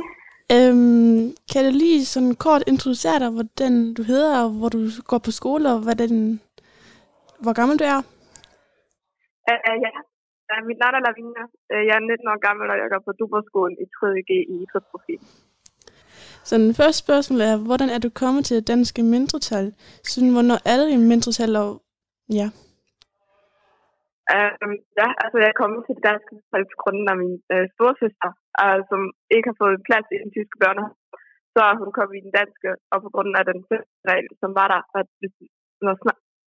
Øhm, kan du lige sådan kort introducere dig, hvordan du hedder, og hvor du går på skole, og hvad den, hvor gammel du er? Uh, ja, uh, mit navn er Lavinia. Uh, jeg er 19 år gammel, og jeg går på Duberskolen i 3.G i idrætsprofil. Så den første spørgsmål er, hvordan er du kommet til det danske mindretal? Sådan, hvornår er det en mindretal, og ja. Um, ja, altså jeg er kommet til det danske mindretal grund af min øh, storsøster, øh, som ikke har fået plads i den tyske børnehave. Så er hun kommet i den danske, og på grund af den regel, som var der, at hvis når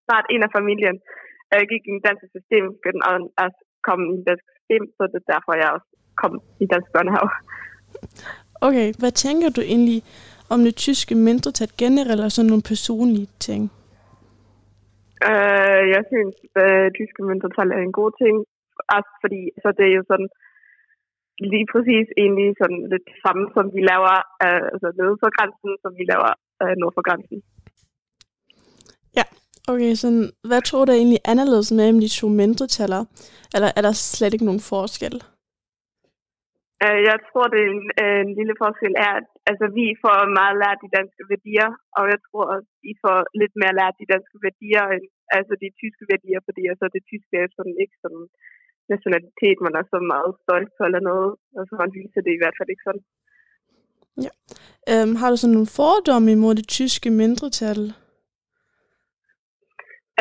snart en af familien øh, gik i den danske system, skulle den anden også komme i den danske system, så det er derfor, jeg også kom i dansk børnehave. Okay, hvad tænker du egentlig om det tyske mindretal generelt, og sådan nogle personlige ting? Uh, jeg synes, at uh, tyske mindretal er en god ting, også fordi så det er jo sådan lige præcis egentlig sådan lidt samme, som vi laver uh, altså nede for grænsen, som vi laver uh, nord for grænsen. Ja, okay, så hvad tror du egentlig anderledes mellem de to mindretaller? Eller er der slet ikke nogen forskel? Øh, jeg tror, det er en, øh, en lille forskel er, at altså, vi får meget lært de danske værdier, og jeg tror, at I får lidt mere lært de danske værdier end altså de tyske værdier, fordi altså, det tyske er sådan ikke sådan nationalitet, man er så meget stolt på eller noget, og så man viser det i hvert fald ikke sådan. Ja. Øhm, har du sådan nogle fordomme imod det tyske mindretal?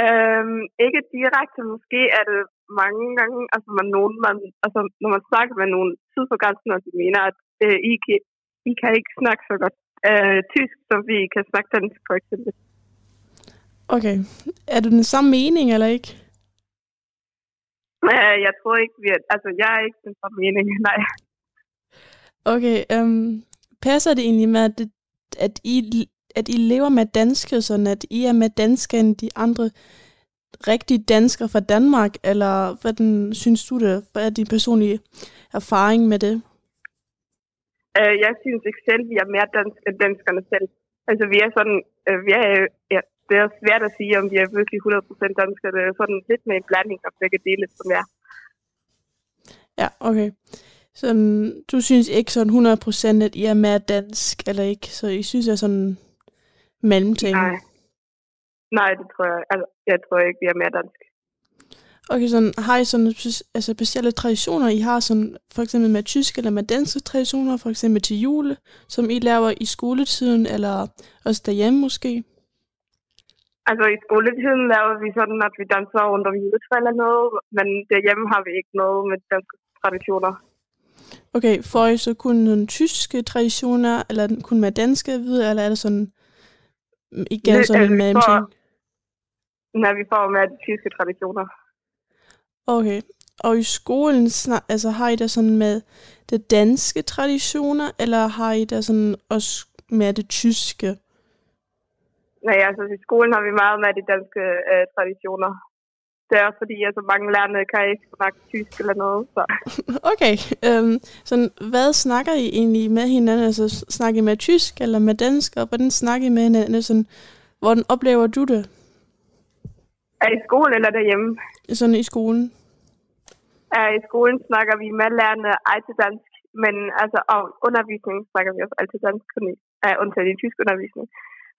Øhm, ikke direkte, måske er det mange gange, altså man, nogen, man, altså, når man snakker med nogen syd for grænsen, og de mener, at øh, I, kan, I kan ikke snakke så godt øh, tysk, som vi kan snakke dansk, for eksempel. Okay. Er du den samme mening, eller ikke? Øh, jeg tror ikke, vi er, altså jeg er ikke den samme mening, nej. Okay, øhm, passer det egentlig med, at, det, at, I, at I lever med danske, sådan at I er med danske end de andre rigtige danskere fra Danmark, eller hvordan synes du det? Hvad er din personlige erfaring med det? Øh, jeg synes ikke selv, vi er mere dansk end danskerne selv. Altså vi er sådan, øh, vi er, ja, det er svært at sige, om vi er virkelig 100% danskere. Det er sådan lidt med en blanding af begge dele, som er. Ja, okay. Så du synes ikke sådan 100% at I er mere dansk, eller ikke? Så I synes, jeg er sådan mellemting? Nej. Nej, det tror jeg. Altså, jeg tror ikke, vi er mere dansk. Okay, sådan, har I sådan altså, specielle traditioner, I har sådan, for eksempel med tyske eller med danske traditioner, for eksempel til jule, som I laver i skoletiden, eller også derhjemme måske? Altså i skoletiden laver vi sådan, at vi danser rundt om juletræ eller noget, men derhjemme har vi ikke noget med danske traditioner. Okay, får I så kun nogle tyske traditioner, eller kun med danske videre, eller er det sådan igen Det- sådan altså, en vi mellemting? får- Nej, vi får med de tyske traditioner. Okay, og i skolen snak, altså, har I der sådan med det danske traditioner, eller har I der sådan også med det tyske? Nej, altså i skolen har vi meget med de danske øh, traditioner. Det er også fordi, altså mange lærerne kan ikke snakke tysk eller noget, så... Okay, øhm, sådan, hvad snakker I egentlig med hinanden? Altså, snakker I med tysk eller med dansk, og hvordan snakker I med hinanden? Sådan, hvordan oplever du det? Er i skole eller derhjemme? Sådan i skolen? Uh, I skolen snakker vi med lærerne altid dansk, men altså om undervisning snakker vi også altid dansk, kun i, uh, undtagen i tysk undervisning.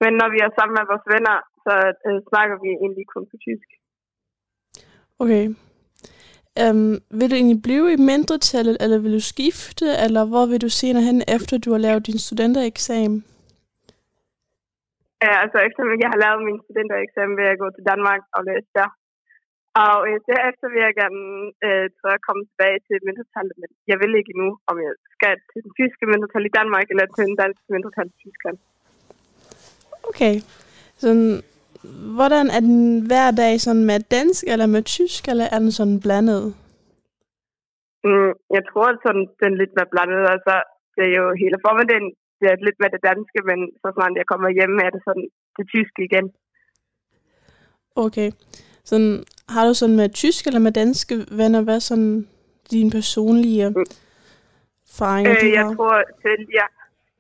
Men når vi er sammen med vores venner, så uh, snakker vi egentlig kun på tysk. Okay. Um, vil du egentlig blive i mindretallet, eller vil du skifte, eller hvor vil du senere hen, efter du har lavet din studentereksamen? Uh, altså efter jeg har lavet min studentereksamen, vil jeg gå til Danmark og læse der. Og øh, derefter vil jeg gerne øh, tror jeg, komme tilbage til mindretallet, men jeg ved ikke nu, om jeg skal til den tyske mindretal i Danmark, eller til den danske mindretal i Tyskland. Okay. Sådan, hvordan er den hver dag sådan med dansk, eller med tysk, eller er den sådan blandet? Mm, jeg tror, at sådan, den lidt mere blandet. Altså, det er jo hele formiddagen, det er lidt med det danske, men så snart jeg kommer hjem, er det sådan det tyske igen. Okay. Sådan, har du sådan med tysk eller med danske venner, hvad sådan dine personlige erfaringer, Øh, du jeg tror selv, jeg,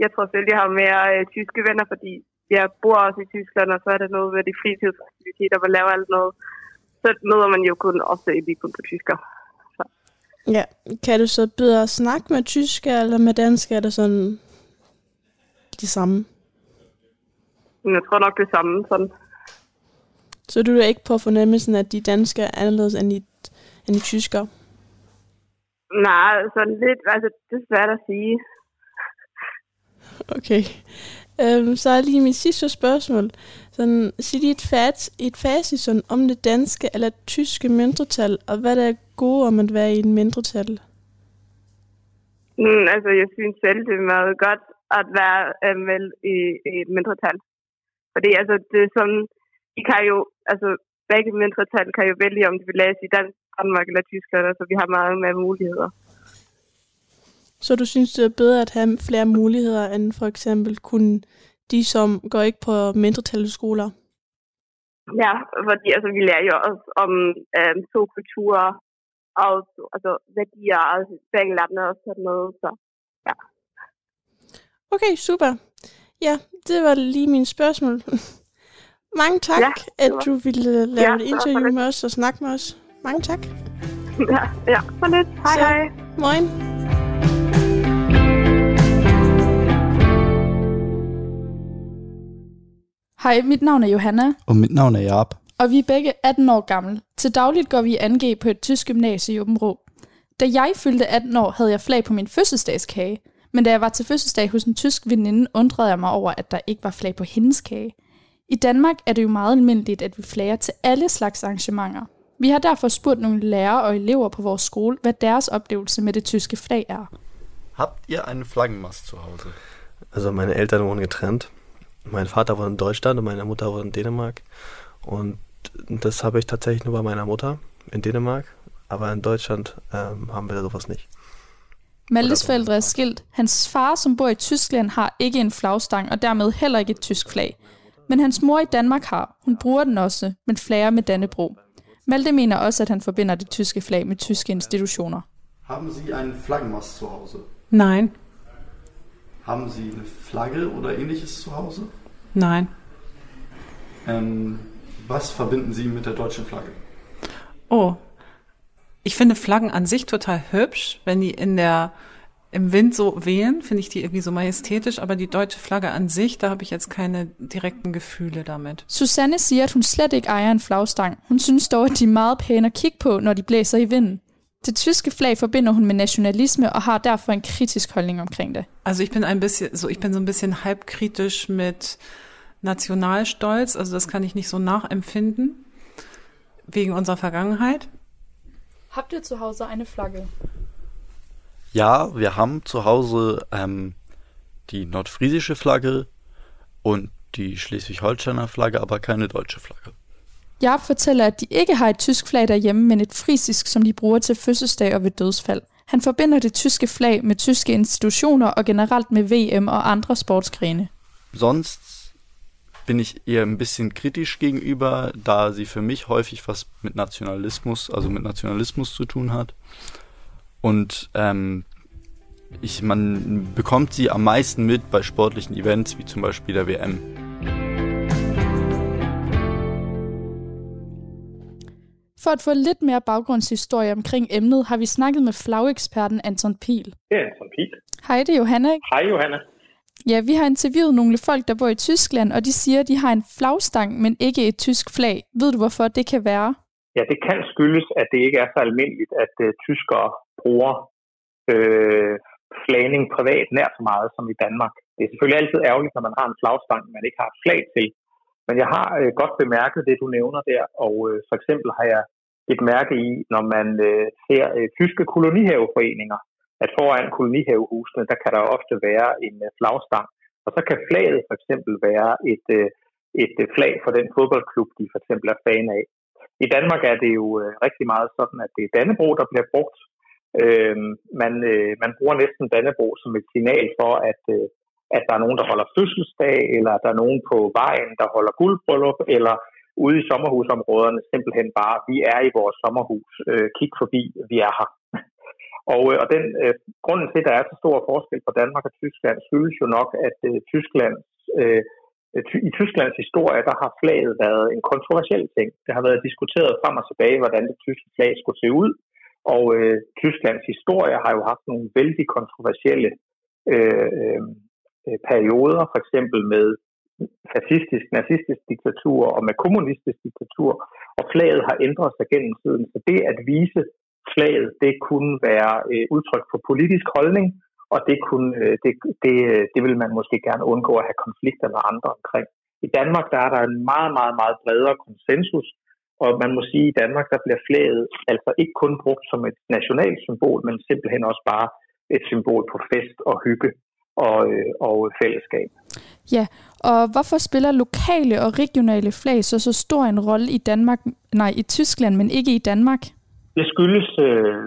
jeg tror selv, jeg har mere øh, tyske venner, fordi jeg bor også i Tyskland, og så er det noget ved de fritidsaktiviteter, hvor laver alt noget. Så møder man jo kun ofte ikke kun på tysker. Ja, kan du så bedre snakke med tysker eller med dansk? Er det sådan det samme? Jeg tror nok det samme. Sådan. Så du er ikke på fornemmelsen, at de danske er anderledes end de, end de tysker? Nej, sådan lidt, altså det er svært at sige. Okay. Øhm, så er lige mit sidste spørgsmål. Sådan, sig lige et, fat, et facit sådan, om det danske eller tyske mindretal, og hvad der er gode om at være i en mindretal. Mm, altså, jeg synes selv, det er meget godt at være øh, med i, i et mindretal. Fordi altså, det er sådan, de kan jo, altså begge mindretal kan jo vælge, om de vil læse i Dan- Danmark eller Tyskland, altså vi har meget mere muligheder. Så du synes, det er bedre at have flere muligheder, end for eksempel kun de, som går ikke på mindretalsskoler? Ja, fordi altså, vi lærer jo også om øh, to kulturer, og altså, værdier, og begge landene og sådan noget, så ja. Okay, super. Ja, det var lige mine spørgsmål. Mange tak, Ja, at du ville lave Ja, et interview med os og snakke med os. Mange tak. Ja, ja, så lidt. Hej, Så, hej. Moin. Hej, mit navn er Johanna, Og mit navn er Jarp. og vi er begge 18 år gamle. Til dagligt går vi i 2G på et tysk gymnasie i Åben Rå. Da jeg fyldte 18 år, havde jeg flag på min fødselsdagskage. Men da jeg var til fødselsdag hos en tysk veninde, undrede jeg mig over, at der ikke var flag på hendes kage. I Danmark er det jo meget almindeligt, at vi flager til alle slags arrangementer. Vi har derfor spurgt nogle lærere og elever på vores skole, hvad deres oplevelse med det tyske flag er. Habt ihr einen Flaggenmast zu Hause? Also meine Eltern wohnen getrennt. Mein Vater wohnt in Deutschland und meine Mutter wohnt in Dänemark. Und das habe ich tatsächlich nur bei meiner Mutter in Dänemark. Aber in Deutschland ähm, haben wir sowas nicht. Maltes forældre er skilt. Hans far, som bor i Tyskland, har ikke en flagstang, og dermed heller ikke et tysk flag. Men hans mor i Danmark har. Hun bruger den også, men flager med Dannebro. Malte mener også, at han forbinder det tyske flag med tyske institutioner. Haben Sie einen Flaggenmast zu Hause? Nein, Haben Sie eine Flagge oder ähnliches zu Hause? nein. Ähm, was verbinden Sie mit der deutschen Flagge? Oh, ich finde Flaggen an sich total hübsch, wenn die in der im Wind so wehen, finde ich die irgendwie so majestätisch, aber die deutsche Flagge an sich, da habe ich jetzt keine direkten Gefühle damit. Susanne siger, at hun slet ikke ejer en flagstang. Hun synes dog, at de er meget pæne at kigge på, når de blæser i vinden. Det tyske flag forbinder hun med nationalisme og har derfor en kritisk holdning omkring det. Also ich bin ein bisschen, so ich bin so ein bisschen halbkritisch mit Nationalstolz, also das kann ich nicht so nachempfinden, wegen unserer Vergangenheit. Habt ihr zu Hause eine Flagge? Ja, wir haben zu Hause ähm, die nordfriesische Flagge und die Schleswig-Holsteiner Flagge, aber keine deutsche Flagge. Jarp fortæller, at de ikke har et tysk flag derhjemme, men et frisisk, som de bruger til fødselsdag og ved dødsfald. Han forbinder det tyske flag med tyske institutioner og generelt med VM og andre sportsgrene. Sonst bin ich eher ein bisschen kritisch gegenüber, da sie für mich häufig was mit Nationalismus, also mit Nationalismus zu tun hat. Und ähm, ich, man bekommt sie am meisten mit bei sportlichen Events, wie zum Beispiel der WM. For at få lidt mere baggrundshistorie omkring emnet, har vi snakket med flageksperten Anton Pil. Det er Anton Pil. Hej, det er Johanna. Hej Johanna. Ja, vi har interviewet nogle folk, der bor i Tyskland, og de siger, at de har en flagstang, men ikke et tysk flag. Ved du, hvorfor det kan være? Ja, det kan skyldes, at det ikke er så almindeligt, at uh, tyskere bruger øh, flagning privat nær så meget som i Danmark. Det er selvfølgelig altid ærgerligt, når man har en flagstang, man ikke har et flag til. Men jeg har øh, godt bemærket det, du nævner der, og øh, for eksempel har jeg et mærke i, når man øh, ser øh, tyske kolonihaveforeninger, at foran kolonihavehusene, der kan der ofte være en øh, flagstang. Og så kan flaget for eksempel være et, øh, et øh, flag for den fodboldklub, de for eksempel er fan af. I Danmark er det jo øh, rigtig meget sådan, at det er Dannebro, der bliver brugt. Øh, man, øh, man bruger næsten Dannebro som et signal for, at, øh, at der er nogen, der holder fødselsdag, eller der er nogen på vejen, der holder guldbryllup, eller ude i sommerhusområderne simpelthen bare, vi er i vores sommerhus, øh, kig forbi, vi er her. Og, øh, og den øh, grunden til, at der er så stor forskel på Danmark og Tyskland, skyldes jo nok, at øh, Tysklands, øh, øh, ty- i Tysklands historie, der har flaget været en kontroversiel ting. Det har været diskuteret frem og tilbage, hvordan det tyske flag skulle se ud. Og øh, Tysklands historie har jo haft nogle vældig kontroversielle øh, øh, Øh, perioder, for eksempel med fascistisk, nazistisk diktatur og med kommunistisk diktatur, og flaget har ændret sig gennem tiden. Så det at vise flaget, det kunne være øh, udtryk for politisk holdning, og det, kunne, øh, det, det, øh, det vil man måske gerne undgå at have konflikter med andre omkring. I Danmark der er der en meget, meget, meget bredere konsensus, og man må sige, at i Danmark der bliver flaget altså ikke kun brugt som et nationalt symbol, men simpelthen også bare et symbol på fest og hygge og, øh, og fællesskab. Ja, og hvorfor spiller lokale og regionale flag så så stor en rolle i Danmark, nej, i Tyskland, men ikke i Danmark? Det skyldes øh,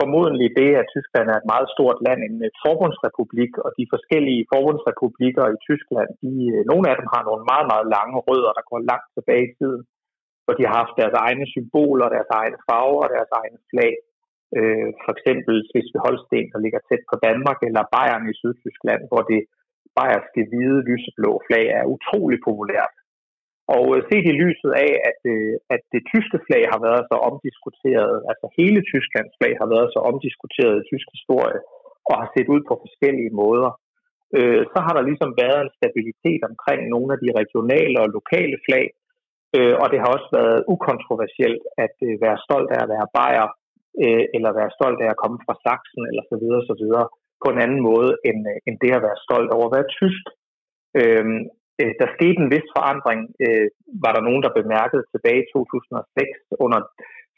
formodentlig det, at Tyskland er et meget stort land, en forbundsrepublik, og de forskellige forbundsrepublikker i Tyskland, de, øh, nogle af dem har nogle meget, meget lange rødder, der går langt tilbage i tiden, hvor de har haft deres egne symboler, deres egne farver og deres egne flag. Øh, for eksempel Slesvig-Holsten, der ligger tæt på Danmark, eller Bayern i Sydtyskland, hvor det bayerske hvide lyseblå flag er utrolig populært. Og øh, set i lyset af, at, øh, at det tyske flag har været så omdiskuteret, altså hele Tysklands flag har været så omdiskuteret i tysk historie, og har set ud på forskellige måder, øh, så har der ligesom været en stabilitet omkring nogle af de regionale og lokale flag, øh, og det har også været ukontroversielt at øh, være stolt af at være bayer, øh, eller være stolt af at komme fra Sachsen, eller så videre, så videre, på en anden måde, end, øh, end det at være stolt over at være tysk. Øhm, øh, der skete en vis forandring, øh, var der nogen, der bemærkede tilbage i 2006 under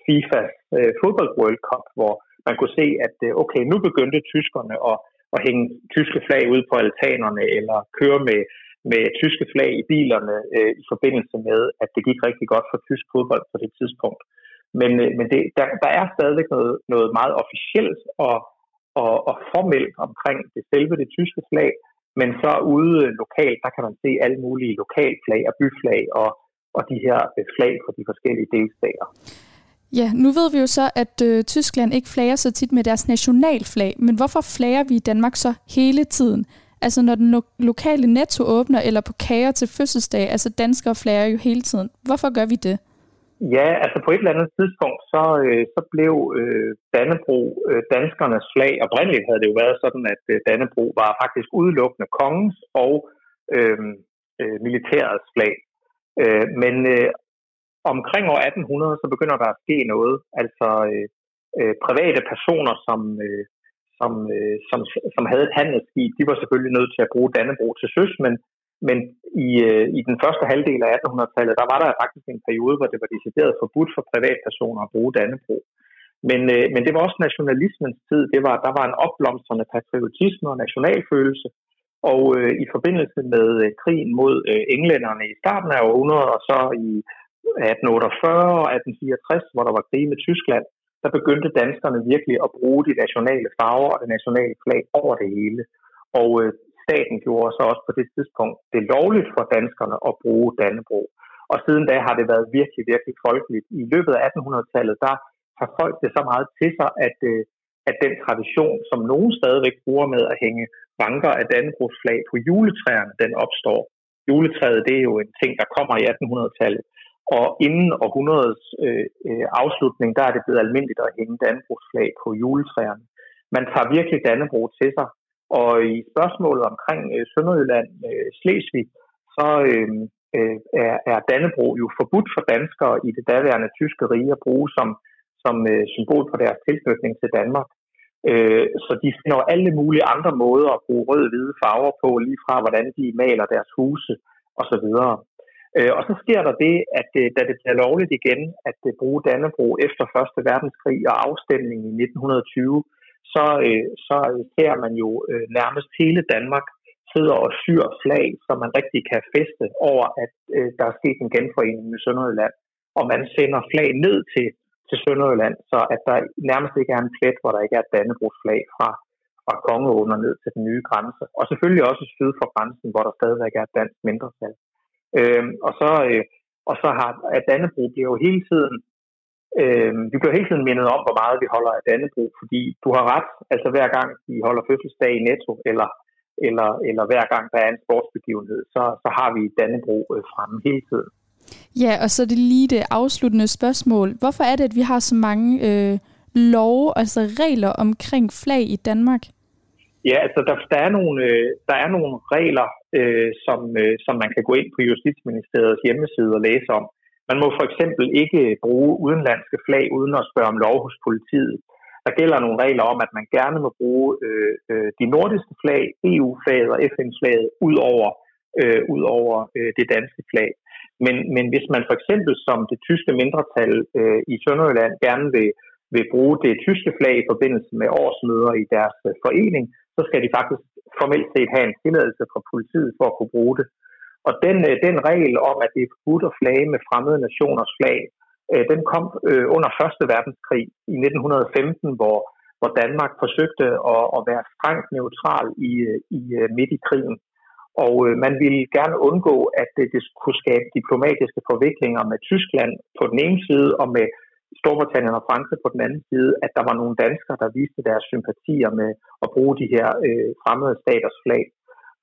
FIFAs øh, fodbold World Cup, hvor man kunne se, at øh, okay, nu begyndte tyskerne at, at hænge tyske flag ud på altanerne, eller køre med, med tyske flag i bilerne øh, i forbindelse med, at det gik rigtig godt for tysk fodbold på det tidspunkt. Men, øh, men det, der, der er stadigvæk noget, noget meget officielt og, og, og formelt omkring det selve det tyske flag, men så ude lokalt, der kan man se alle mulige lokalflag og byflag og, og de her øh, flag fra de forskellige delstater. Ja, nu ved vi jo så, at øh, Tyskland ikke flager så tit med deres nationalflag, men hvorfor flager vi i Danmark så hele tiden? Altså når den lo- lokale netto åbner, eller på kager til fødselsdag, altså danskere flager jo hele tiden. Hvorfor gør vi det? Ja, altså på et eller andet tidspunkt, så, øh, så blev øh, Dannebro øh, danskernes flag. Oprindeligt havde det jo været sådan, at øh, Dannebro var faktisk udelukkende kongens og øh, øh, militærets flag. Øh, men øh, omkring år 1800, så begynder der at ske noget. Altså øh, øh, private personer, som, øh, som, øh, som, som havde et handelsskib, de var selvfølgelig nødt til at bruge Dannebro til søs, men men i, øh, i den første halvdel af 1800-tallet, der var der faktisk en periode, hvor det var decideret forbudt for privatpersoner at bruge Dannebro. Men, øh, men det var også nationalismens tid. Det var, der var en opblomstrende patriotisme og nationalfølelse. Og øh, i forbindelse med øh, krigen mod øh, englænderne i starten af århundredet, og så i 1848 og 1864, hvor der var krig med Tyskland, der begyndte danskerne virkelig at bruge de nationale farver og det nationale flag over det hele. Og øh, staten gjorde så også på det tidspunkt det lovligt for danskerne at bruge Dannebro. Og siden da har det været virkelig, virkelig folkeligt. I løbet af 1800-tallet, der har folk det så meget til sig, at, øh, at den tradition, som nogen stadigvæk bruger med at hænge banker af Dannebrogs flag på juletræerne, den opstår. Juletræet, det er jo en ting, der kommer i 1800-tallet. Og inden århundredets øh, øh, afslutning, der er det blevet almindeligt at hænge Dannebrogs flag på juletræerne. Man tager virkelig Dannebro til sig, og i spørgsmålet omkring øh, Sønderjylland, øh, Slesvig, så øh, øh er, er Dannebro jo forbudt for danskere i det daværende tyske rige at bruge som, som øh, symbol på deres tilknytning til Danmark. Øh, så de finder alle mulige andre måder at bruge rød-hvide farver på, lige fra hvordan de maler deres huse osv. Øh, og så sker der det, at øh, da det bliver lovligt igen at øh, bruge Dannebro efter Første Verdenskrig og afstemningen i 1920, så, øh, så ser man jo øh, nærmest hele Danmark sidder og syr flag, som man rigtig kan feste over, at øh, der er sket en genforening med Sønderjylland. Og man sender flag ned til, til Sønderjylland, så at der nærmest ikke er en plet, hvor der ikke er et Dannebrogsflag fra, fra Kongeåen og ned til den nye grænse. Og selvfølgelig også syd for grænsen, hvor der stadigvæk er et dansk mindretal. Øh, og så, øh, og så har at Dannebro bliver jo hele tiden Øh, vi bliver hele tiden mindet om, hvor meget vi holder af Dannebro, fordi du har ret, altså hver gang vi holder fødselsdag i Netto, eller, eller, eller hver gang der er en sportsbegivenhed, så, så har vi Dannebro øh, fremme hele tiden. Ja, og så det lige det afsluttende spørgsmål. Hvorfor er det, at vi har så mange øh, love, altså regler omkring flag i Danmark? Ja, altså der, der, er, nogle, øh, der er nogle regler, øh, som, øh, som man kan gå ind på Justitsministeriets hjemmeside og læse om. Man må for eksempel ikke bruge udenlandske flag uden at spørge om lov hos politiet. Der gælder nogle regler om, at man gerne må bruge øh, øh, de nordiske flag, EU-flaget og FN-flaget ud over, øh, ud over øh, det danske flag. Men, men hvis man for eksempel som det tyske mindretal øh, i Sønderjylland gerne vil, vil bruge det tyske flag i forbindelse med årsmøder i deres øh, forening, så skal de faktisk formelt set have en tilladelse fra politiet for at kunne bruge det. Og den, øh, den regel om, at det er forbudt at flage med fremmede nationers flag, øh, den kom øh, under Første Verdenskrig i 1915, hvor, hvor Danmark forsøgte at, at være strengt neutral i, øh, i øh, midt i krigen. Og øh, man ville gerne undgå, at det, det kunne skabe diplomatiske forviklinger med Tyskland på den ene side og med Storbritannien og Frankrig på den anden side, at der var nogle danskere, der viste deres sympatier med at bruge de her øh, fremmede staters flag.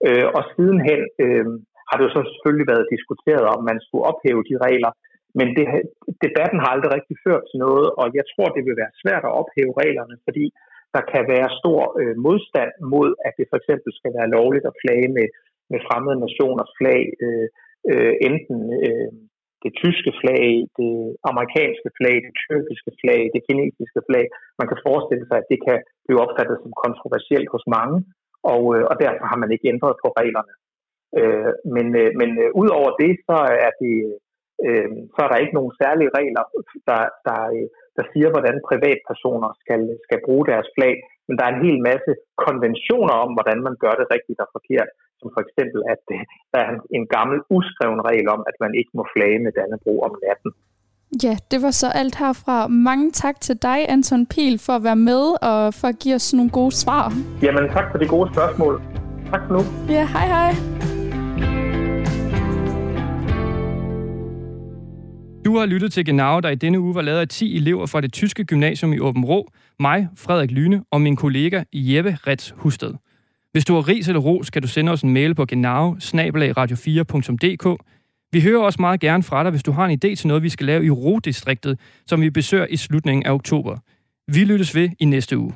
Øh, og sidenhen øh, har det jo så selvfølgelig været diskuteret, om man skulle ophæve de regler. Men det, debatten har aldrig rigtig ført til noget, og jeg tror, det vil være svært at ophæve reglerne, fordi der kan være stor øh, modstand mod, at det for eksempel skal være lovligt at flage med, med fremmede nationers flag, øh, øh, enten øh, det tyske flag, det amerikanske flag, det tyrkiske flag, det kinesiske flag. Man kan forestille sig, at det kan blive opfattet som kontroversielt hos mange, og, øh, og derfor har man ikke ændret på reglerne. Øh, men øh, men øh, ud over det, så er det øh, så er der ikke nogen særlige regler, der, der, øh, der siger, hvordan privatpersoner skal, skal bruge deres flag. Men der er en hel masse konventioner om, hvordan man gør det rigtigt og forkert. Som for eksempel, at øh, der er en gammel uskreven regel om, at man ikke må flage med Dannebro om natten. Ja, det var så alt herfra. Mange tak til dig, Anton Pil, for at være med og for at give os nogle gode svar. Jamen, tak for de gode spørgsmål. Tak for nu. Ja, hej hej. Du har lyttet til Genau, der i denne uge var lavet af 10 elever fra det tyske gymnasium i Åben Rå, mig, Frederik Lyne og min kollega Jeppe Rets Husted. Hvis du har ris eller ros, kan du sende os en mail på genau radio4.dk. Vi hører også meget gerne fra dig, hvis du har en idé til noget, vi skal lave i Rodistriktet, som vi besøger i slutningen af oktober. Vi lyttes ved i næste uge.